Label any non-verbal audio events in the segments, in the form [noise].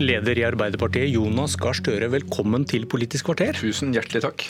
leder i Arbeiderpartiet, Jonas Gahr Støre, velkommen til Politisk kvarter. Tusen hjertelig takk.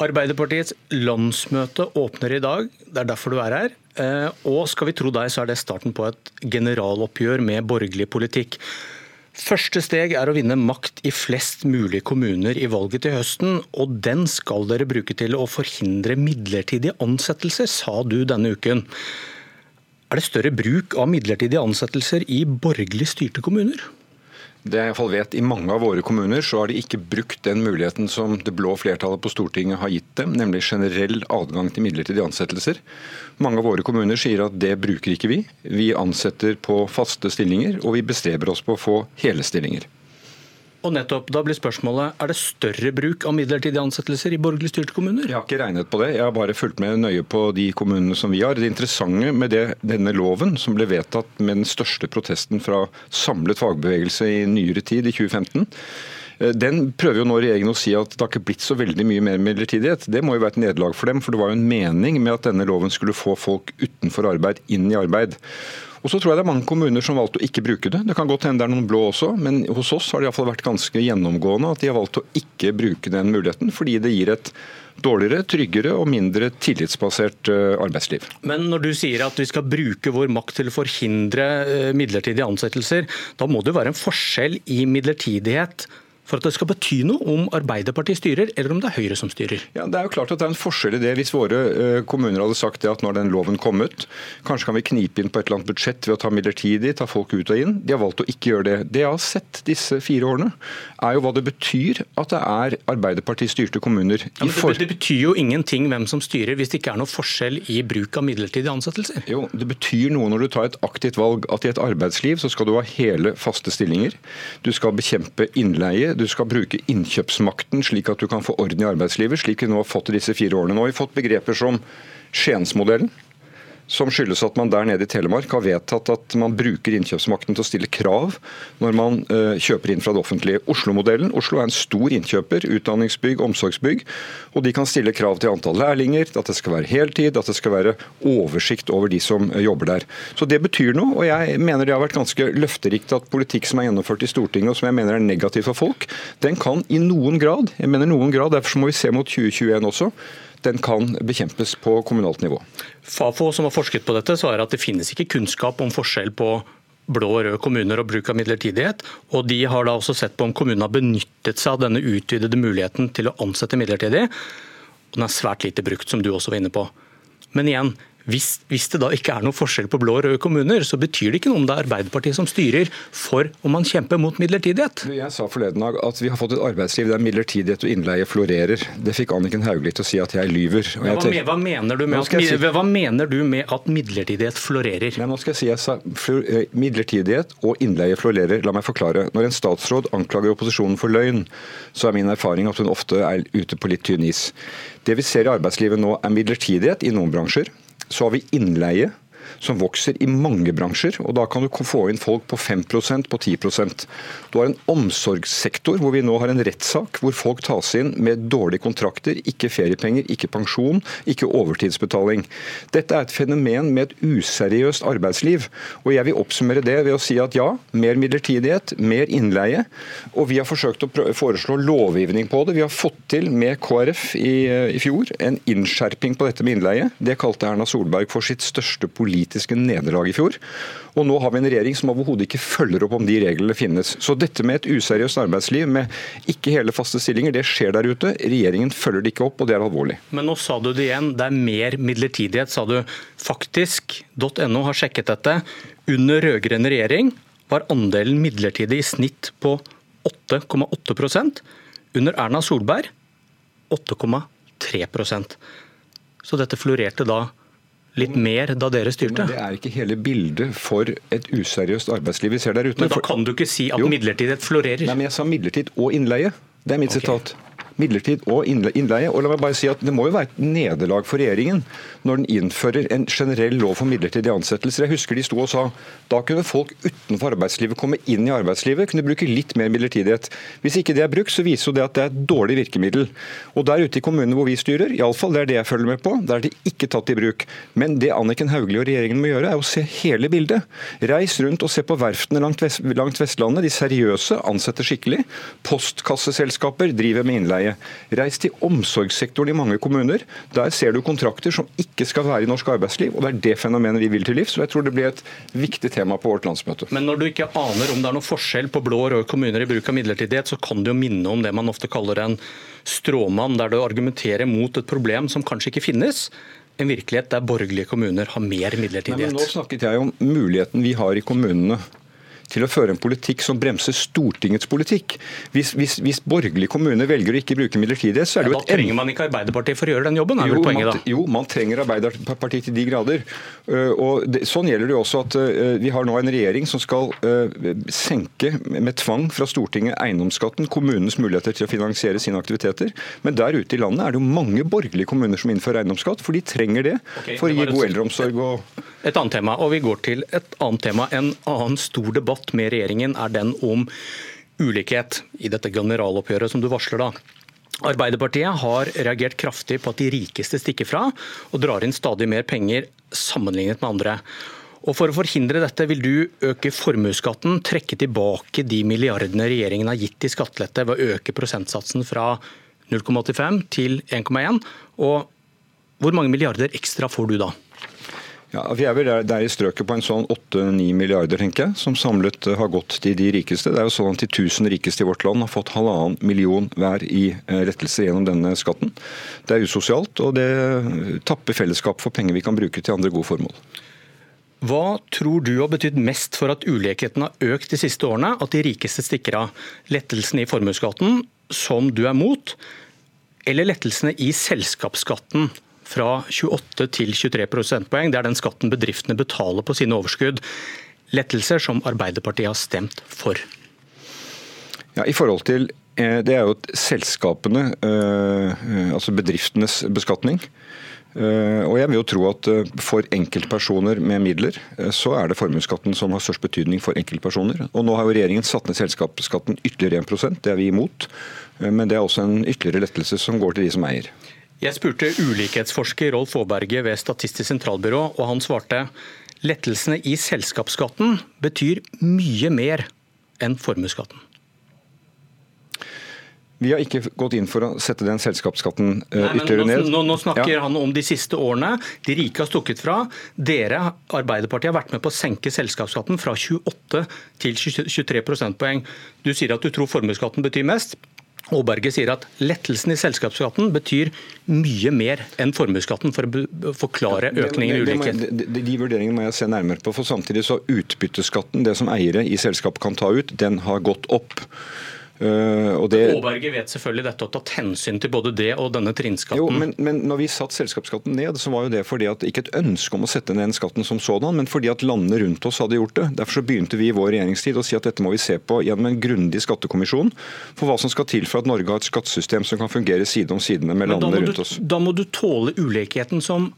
Arbeiderpartiets landsmøte åpner i dag, det er derfor du er her. Eh, og skal vi tro deg, så er det starten på et generaloppgjør med borgerlig politikk. Første steg er å vinne makt i flest mulig kommuner i valget til høsten, og den skal dere bruke til å forhindre midlertidige ansettelser, sa du denne uken. Er det større bruk av midlertidige ansettelser i borgerlig styrte kommuner? Det jeg vet, I mange av våre kommuner så har de ikke brukt den muligheten som det blå flertallet på Stortinget har gitt dem, nemlig generell adgang til midlertidige ansettelser. Mange av våre kommuner sier at det bruker ikke vi. Vi ansetter på faste stillinger, og vi bestreber oss på å få hele stillinger. Og nettopp, Da blir spørsmålet er det større bruk av midlertidige ansettelser i borgerlig styrte kommuner? Jeg har ikke regnet på det, jeg har bare fulgt med nøye på de kommunene som vi har. Det interessante med det, denne loven, som ble vedtatt med den største protesten fra samlet fagbevegelse i nyere tid, i 2015, eh, den prøver jo nå regjeringen å si at det har ikke blitt så veldig mye mer midlertidighet. Det må jo være et nederlag for dem, for det var jo en mening med at denne loven skulle få folk utenfor arbeid inn i arbeid. Og så tror jeg det er mange kommuner som valgte å ikke bruke det. Det kan godt hende det er noen blå også, men hos oss har det iallfall vært ganske gjennomgående at de har valgt å ikke bruke den muligheten, fordi det gir et dårligere, tryggere og mindre tillitsbasert eh, arbeidsliv. Men når du sier at vi skal bruke vår makt til å forhindre eh, midlertidige ansettelser, da må det jo være en forskjell i midlertidighet for at det skal bety noe om Arbeiderpartiet styrer, eller om det er Høyre som styrer? Ja, Det er jo klart at det er en forskjell i det. Hvis våre uh, kommuner hadde sagt det at når den loven kom ut, kanskje kan vi knipe inn på et eller annet budsjett ved å ta midlertidig, ta folk ut og inn. De har valgt å ikke gjøre det. Det jeg har sett disse fire årene, er jo hva det betyr at det er Arbeiderparti-styrte kommuner. Ja, men det, det, betyr jo ingenting hvem som styrer, hvis det ikke er noe forskjell i bruk av midlertidige ansettelser? Jo, det betyr noe når du tar et aktivt valg, at i et arbeidsliv så skal du ha hele faste stillinger. Du skal bekjempe innleie du skal bruke innkjøpsmakten slik at du kan få orden i arbeidslivet, slik vi nå har fått disse fire årene. Nå har vi fått begreper som Skiensmodellen som skyldes at man der nede i Telemark har vedtatt at man bruker innkjøpsmakten til å stille krav når man uh, kjøper inn fra det offentlige. Oslo-modellen. Oslo er en stor innkjøper, utdanningsbygg, omsorgsbygg. Og de kan stille krav til antall lærlinger, at det skal være heltid, at det skal være oversikt over de som uh, jobber der. Så det betyr noe, og jeg mener det har vært ganske løfterikt at politikk som er gjennomført i Stortinget, og som jeg mener er negativ for folk, den kan i noen grad, jeg mener noen grad, derfor må vi se mot 2021 også, den kan bekjempes på kommunalt nivå. Fafo, som har forsket på dette, svarer at det finnes ikke kunnskap om forskjell på blå og røde kommuner og bruk av midlertidighet. Og de har da også sett på om kommunene har benyttet seg av denne utvidede muligheten til å ansette midlertidig. Og den er svært lite brukt, som du også var inne på. Men igjen, hvis, hvis, det da ikke er noen forskjell på blå og røde kommuner, så betyr det ikke noe om det er Arbeiderpartiet som styrer for om man kjemper mot midlertidighet. Jeg sa forleden dag at vi har fått et arbeidsliv der midlertidighet og innleie florerer. Det fikk Anniken Hauglie til å si at jeg lyver. Jeg hva, tenker, hva, mener at, si, hva, mener du med at midlertidighet florerer? Nei, nå skal jeg si jeg sa eh, Midlertidighet og innleie florerer. La meg forklare. Når en statsråd anklager opposisjonen for løgn, så er min erfaring at hun ofte er ute på litt tynn is. Det vi ser i arbeidslivet nå er midlertidighet i noen bransjer. Så har vi innleie som vokser i mange bransjer. og Da kan du få inn folk på 5% på 10% Du har en omsorgssektor hvor vi nå har en rettssak hvor folk tas inn med dårlige kontrakter, ikke feriepenger, ikke pensjon, ikke overtidsbetaling. Dette er et fenomen med et useriøst arbeidsliv. og Jeg vil oppsummere det ved å si at ja, mer midlertidighet, mer innleie. Og vi har forsøkt å foreslå lovgivning på det. Vi har fått til med KrF i, i fjor en innskjerping på dette med innleie. Det kalte Erna Solberg for sitt største politiske politiske nederlag i fjor. Og nå har vi en regjering som overhodet ikke følger opp om de reglene finnes. Så dette med et useriøst arbeidsliv med ikke hele faste stillinger, det skjer der ute. Regjeringen følger det ikke opp, og det er alvorlig. Men nå sa du det igjen, det er mer midlertidighet, sa du. Faktisk.no har sjekket dette. Under rød-grønn regjering var andelen midlertidig i snitt på 8,8% Under Erna Solberg 8,3% Så dette florerte da litt mer da dere styrte. Men Det er ikke hele bildet for et useriøst arbeidsliv vi ser der ute. Men da kan du ikke si at midlertidighet florerer? Nei, men Jeg sa midlertid og innleie. Det er mitt okay. sitat. Midlertid og innleie. Og la meg bare si at Det må jo være et nederlag for regjeringen når den innfører en generell lov for midlertidige ansettelser. Jeg husker de sto og sa da kunne folk utenfor arbeidslivet komme inn i arbeidslivet, kunne bruke litt mer midlertidighet. Hvis ikke det er brukt, så viser jo det at det er et dårlig virkemiddel. Og der ute i kommunene hvor vi styrer, iallfall det er det jeg følger med på, der er det ikke tatt i bruk. Men det Anniken Hauglie og regjeringen må gjøre, er å se hele bildet. Reis rundt og se på verftene langt, vest, langt Vestlandet. De seriøse ansetter skikkelig. Postkasseselskaper driver med innleie. Reis til omsorgssektoren i mange kommuner. Der ser du kontrakter som ikke skal være i norsk arbeidsliv. og Det er det fenomenet vi vil til livs. og jeg tror det blir et viktig tema på vårt landsmøte. Men når du ikke aner om det er noen forskjell på blå og røde kommuner i bruk av midlertidighet, så kan det jo minne om det man ofte kaller en stråmann, der du argumenterer mot et problem som kanskje ikke finnes en virkelighet der borgerlige kommuner har mer midlertidighet. Nei, nå snakket jeg om muligheten vi har i kommunene til å føre en politikk som bremser Stortingets politikk. Hvis, hvis, hvis borgerlige kommuner velger å ikke bruke midlertidighet, så er det jo et Da trenger man ikke Arbeiderpartiet for å gjøre den jobben, er jo, poenget da? Man, jo, man trenger Arbeiderpartiet til de grader. Uh, og det, Sånn gjelder det jo også at uh, vi har nå en regjering som skal uh, senke med tvang fra Stortinget eiendomsskatten, kommunenes muligheter til å finansiere sine aktiviteter. Men der ute i landet er det jo mange borgerlige kommuner som innfører eiendomsskatt, for de trenger det okay, for å gi god eldreomsorg. og et annet tema, og vi går til et annet tema. En annen stor debatt med regjeringen er den om ulikhet i dette generaloppgjøret som du varsler da. Arbeiderpartiet har reagert kraftig på at de rikeste stikker fra og drar inn stadig mer penger sammenlignet med andre. Og For å forhindre dette vil du øke formuesskatten, trekke tilbake de milliardene regjeringen har gitt i skattelette ved å øke prosentsatsen fra 0,85 til 1,1. Og hvor mange milliarder ekstra får du da? Ja, Vi er vel der, i strøket på en sånn 8-9 milliarder, tenker jeg, som samlet eh, har gått til de rikeste. Det er jo sånn at De 1000 rikeste i vårt land har fått halvannen million hver i lettelser gjennom denne skatten. Det er usosialt, og det tapper fellesskap for penger vi kan bruke til andre gode formål. Hva tror du har betydd mest for at ulikheten har økt de siste årene? At de rikeste stikker av? Lettelsen i formuesskatten, som du er mot, eller lettelsene i selskapsskatten, fra 28 til 23 prosentpoeng. Det er den skatten bedriftene betaler på sine overskudd. Lettelser som Arbeiderpartiet har stemt for. Ja, I forhold til eh, Det er jo selskapene, eh, altså bedriftenes beskatning. Eh, og jeg vil jo tro at For enkeltpersoner med midler, så er det formuesskatten som har størst betydning for enkeltpersoner. Og Nå har jo regjeringen satt ned selskapsskatten ytterligere 1% det er vi imot. Men det er også en ytterligere lettelse som går til de som eier. Jeg spurte ulikhetsforsker Rolf Aaberge ved Statistisk sentralbyrå, og han svarte lettelsene i selskapsskatten betyr mye mer enn formuesskatten. Vi har ikke gått inn for å sette den selskapsskatten uh, ytterligere ned. Nå, nå snakker ja. han om de siste årene. De rike har stukket fra. Dere, Arbeiderpartiet, har vært med på å senke selskapsskatten fra 28 til 23 prosentpoeng. Du sier at du tror formuesskatten betyr mest. Aaberge sier at lettelsen i selskapsskatten betyr mye mer enn formuesskatten, for å forklare økningen i ulikhet. De, de, de vurderingene må jeg se nærmere på. for Samtidig så har utbytteskatten, det som eiere i selskap kan ta ut, den har gått opp. Uh, det... Aaberge vet selvfølgelig dette og tatt hensyn til både det og denne trinnskatten. Jo, men, men når vi satte selskapsskatten ned, så var jo det fordi at ikke et ønske om å sette ned skatten som sådan, men fordi at landene rundt oss hadde gjort det. Derfor så begynte vi i vår regjeringstid å si at dette må vi se på gjennom en grundig skattekommisjon for hva som skal til for at Norge har et skattesystem som kan fungere side om side med landene rundt oss. Da må du tåle ulikheten som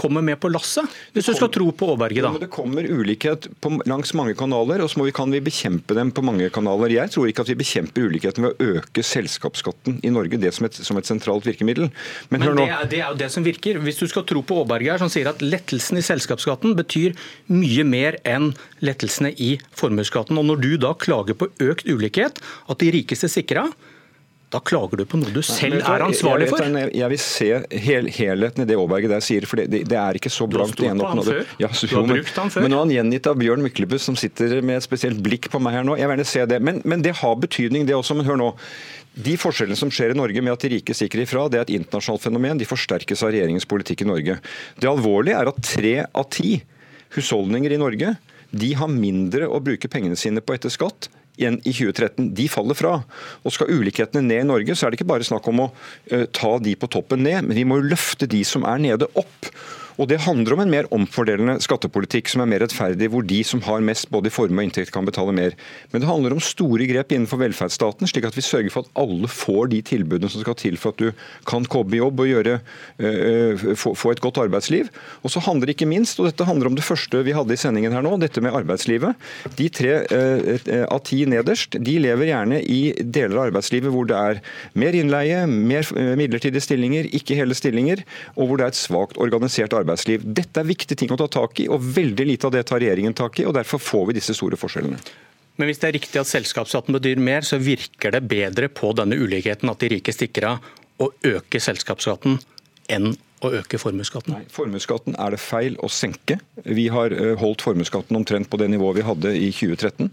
kommer med på lasset, hvis du skal tro på Aaberge? da. Ja, det kommer ulikhet på, langs mange kanaler, og så vi, kan vi bekjempe dem på mange kanaler. Jeg tror ikke at vi bekjemper ulikheten ved å øke selskapsskatten i Norge, det som et, som et sentralt virkemiddel. Men, Men det, er, det, er, jo det som virker. Hvis du skal tro på Aaberge her, som sier at lettelsen i selskapsskatten betyr mye mer enn lettelsene i formuesskatten. Og når du da klager på økt ulikhet, at de rikeste sikrer av, da klager du på noe du selv er ansvarlig for. Jeg, vil se hel, helheten i det Aaberge der sier, for det, det, er ikke så blankt. Du har stått på han før. Ja, så, du har brukt han før. Men nå er han gjengitt av Bjørn Myklebust, som sitter med et spesielt blikk på meg her nå. Jeg vil gjerne se det. Men, men det har betydning, det også. Men hør nå. De forskjellene som skjer i Norge med at de rike stikker ifra, det er et internasjonalt fenomen. De forsterkes av regjeringens politikk i Norge. Det alvorlige er at tre av ti husholdninger i Norge de har mindre å bruke pengene sine på etter skatt igjen i 2013, de faller fra. Og Skal ulikhetene ned i Norge, så er det ikke bare snakk om å uh, ta de på toppen ned, men vi må løfte de som er nede, opp. Og Det handler om en mer omfordelende skattepolitikk som er mer rettferdig, hvor de som har mest både i formue og inntekt kan betale mer. Men det handler om store grep innenfor velferdsstaten, slik at vi sørger for at alle får de tilbudene som skal til for at du kan komme i jobb og gjøre, øh, få, få, et godt arbeidsliv. Og så handler det ikke minst, og dette handler om det første vi hadde i sendingen her nå, dette med arbeidslivet. De tre øh, av ti nederst de lever gjerne i deler av arbeidslivet hvor det er mer innleie, mer midlertidige stillinger, ikke hele stillinger, og hvor det er et svakt organisert arbeidsliv arbeidsliv. Dette er viktige ting å ta tak i, og veldig lite av det tar regjeringen tak i. og Derfor får vi disse store forskjellene. Men hvis det er riktig at selskapsskatten betyr mer, så virker det bedre på denne ulikheten at de rike stikker av og øker selskapsskatten enn å øke formuesskatten? Formuesskatten er det feil å senke. Vi har eh, holdt formuesskatten omtrent på det nivået vi hadde i 2013.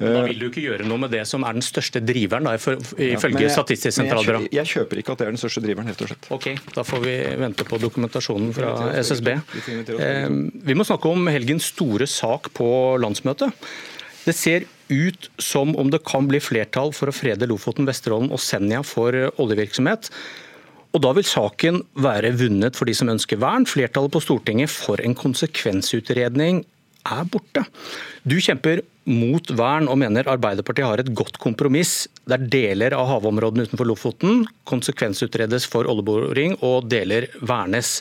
Da vil du ikke gjøre noe med det som er den største driveren, da, ifølge ja, Statistisk sentralbyrå? Jeg, jeg, kjøper ikke at det er den største driveren, helt og slett. Ok, Da får vi vente på dokumentasjonen fra SSB. Eh, vi må snakke om helgens store sak på landsmøtet. Det ser ut som om det kan bli flertall for å frede Lofoten, Vesterålen og Senja for oljevirksomhet. Og Da vil saken være vunnet for de som ønsker vern. Flertallet på Stortinget for en konsekvensutredning er borte. Du kjemper mot vern og mener Arbeiderpartiet har et godt kompromiss der deler av havområdene utenfor Lofoten konsekvensutredes for oljeboring og deler vernes.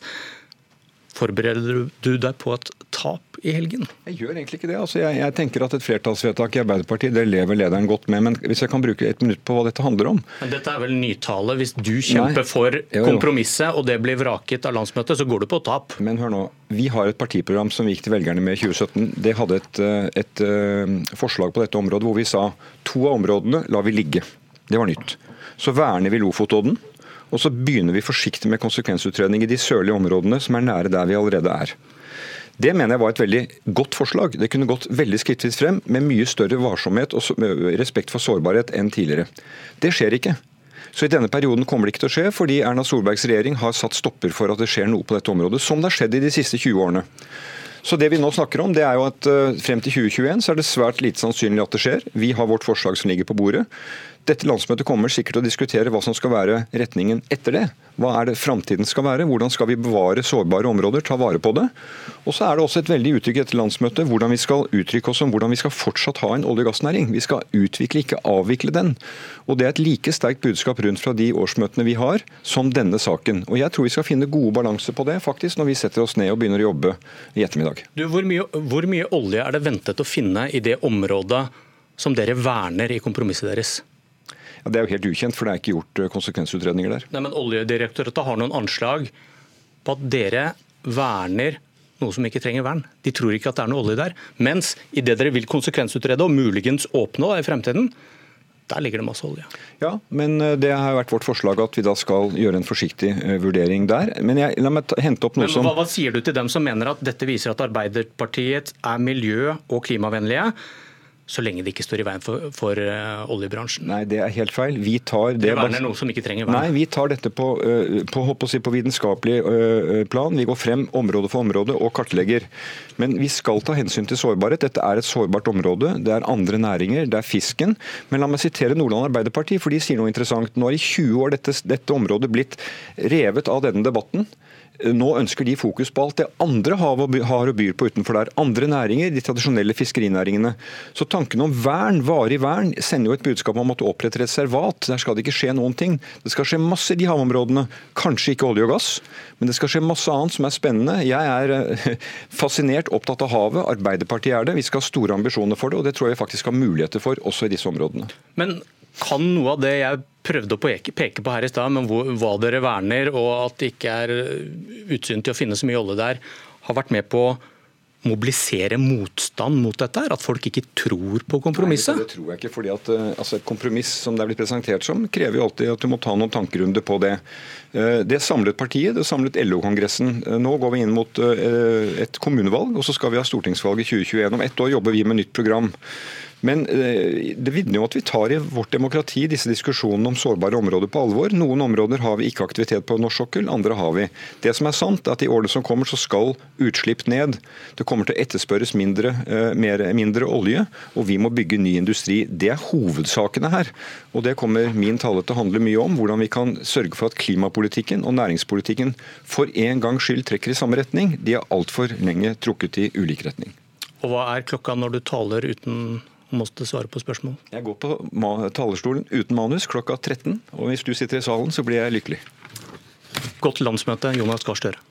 Forbereder du deg på et tap i helgen? Jeg gjør egentlig ikke det. Altså, jeg, jeg, tenker at Et flertallsvedtak i Arbeiderpartiet det lever lederen godt med. Men hvis jeg kan bruke et minutt på hva dette handler om Men Dette er vel nytale. Hvis du kjemper Nei. for kompromisset og det blir vraket av landsmøtet, så går du på tap. Men hør nå. Vi har et partiprogram som vi gikk til velgerne med i 2017. Det hadde et, eh, et, et eh, forslag på dette området hvor vi sa to av områdene lar vi ligge. Det var nytt. Så verner vi Lofotodden. Og så begynner vi forsiktig med konsekvensutredning i de sørlige områdene som er nære der vi allerede er. Det mener jeg var et veldig godt forslag. Det kunne gått veldig skrittvis frem med mye større varsomhet og respekt for sårbarhet enn tidligere. Det skjer ikke. Så i denne perioden kommer det ikke til å skje, fordi Erna Solbergs regjering har satt stopper for at det skjer noe på dette området, som det har skjedd i de siste 20 årene. Så det vi nå snakker om, det er jo at eh, frem til 2021 så er det svært lite sannsynlig at det skjer. Vi har vårt forslag som ligger på bordet. Dette landsmøtet kommer sikkert til å diskutere hva som skal være retningen etter det. Hva er det framtiden skal være? Hvordan skal vi bevare sårbare områder, ta vare på det? Og så er det også et veldig uttrykk etter landsmøtet hvordan vi skal uttrykke oss om hvordan vi skal fortsatt ha en olje- og gassnæring. Vi skal utvikle, ikke avvikle den. Og Det er et like sterkt budskap rundt fra de årsmøtene vi har, som denne saken. Og Jeg tror vi skal finne gode balanser på det faktisk når vi setter oss ned og begynner å jobbe i ettermiddag. Du, hvor, mye, hvor mye olje er det ventet å finne i det området som dere verner i kompromisset deres? Ja, det er jo helt ukjent, for det er ikke gjort eh, konsekvensutredninger der. Nei, men Oljedirektoratet har noen anslag på at dere verner noe som ikke trenger vern. De tror ikke at det er noe olje der. Mens i det dere vil konsekvensutrede og muligens åpne i fremtiden, der ligger det masse olje. Ja, men eh, det har vært vårt forslag at vi da skal gjøre en forsiktig eh, vurdering der. Men jeg, la meg ta, hente opp noe men, som hva, hva sier du til dem som mener at dette viser at Arbeiderpartiet er miljø- og klimavennlige? Så lenge det ikke står i veien for, for uh, oljebransjen. Nei, det er helt feil. Vi tar det, det verner noe som ikke trenger vern. Nei, vi tar dette på, uh, på, si, på vitenskapelig uh, plan. Vi går frem område for område og kartlegger. Men vi skal ta hensyn til sårbarhet. Dette er et sårbart område. Det er andre næringer, det er fisken. Men la meg sitere Nordland Arbeiderparti, for de sier noe interessant. Nå har i 20 år dette, dette området blitt revet av denne debatten. Nå ønsker de fokus på alt det andre havet har og byr på utenfor der. Andre næringer, de tradisjonelle fiskerinæringene. Så tanken om vern, varig vern, sender jo et budskap om at du oppretter reservat. Der skal det ikke skje noen ting. Det skal skje masse i de havområdene. Kanskje ikke olje og gass, men det skal skje masse annet som er spennende. Jeg er eh, [laughs] fascinert, opptatt av havet. Arbeiderpartiet er det. Vi skal ha store ambisjoner for det, og det tror jeg vi faktisk har muligheter for også i disse områdene. Men kan noe av det jeg prøvde å peke på her i stad, men hva dere verner og at det ikke er utsyn til å finne så mye olje der, har vært med på å mobilisere motstand mot dette? At folk ikke tror på kompromisset? Nei, det tror jeg ikke. fordi at eh, altså Et kompromiss som det er blitt presentert som, krever jo alltid at du må ta noen tankerunder på det. Eh, det samlet partiet, det samlet LO-kongressen. Eh, nå går vi inn mot et kommunevalg, og så skal vi ha stortingsvalg i 2021. Om ett år jobber vi med nytt program. Men eh, det vitner jo at vi tar i vårt demokrati disse diskusjonene om sårbare områder på alvor. Noen områder har vi ikke aktivitet på norsk sokkel, andre har vi. Det som er sant, er at i årene som kommer så skal utslipp ned. Det kommer til å etterspørres mindre, eh, mer, mindre olje, og vi må bygge ny industri. Det er hovedsakene her. Og det kommer min tale til å handle mye om. Hvordan vi kan sørge for at klimapolitikken og næringspolitikken for en gangs skyld trekker i samme retning. De er altfor lenge trukket i ulik retning. Og hva er klokka når du taler uten måtte svare på spørsmål. Jeg går på talerstolen uten manus klokka 13, og hvis du sitter i salen, så blir jeg lykkelig. Godt landsmøte, Jonas Gahr Støre.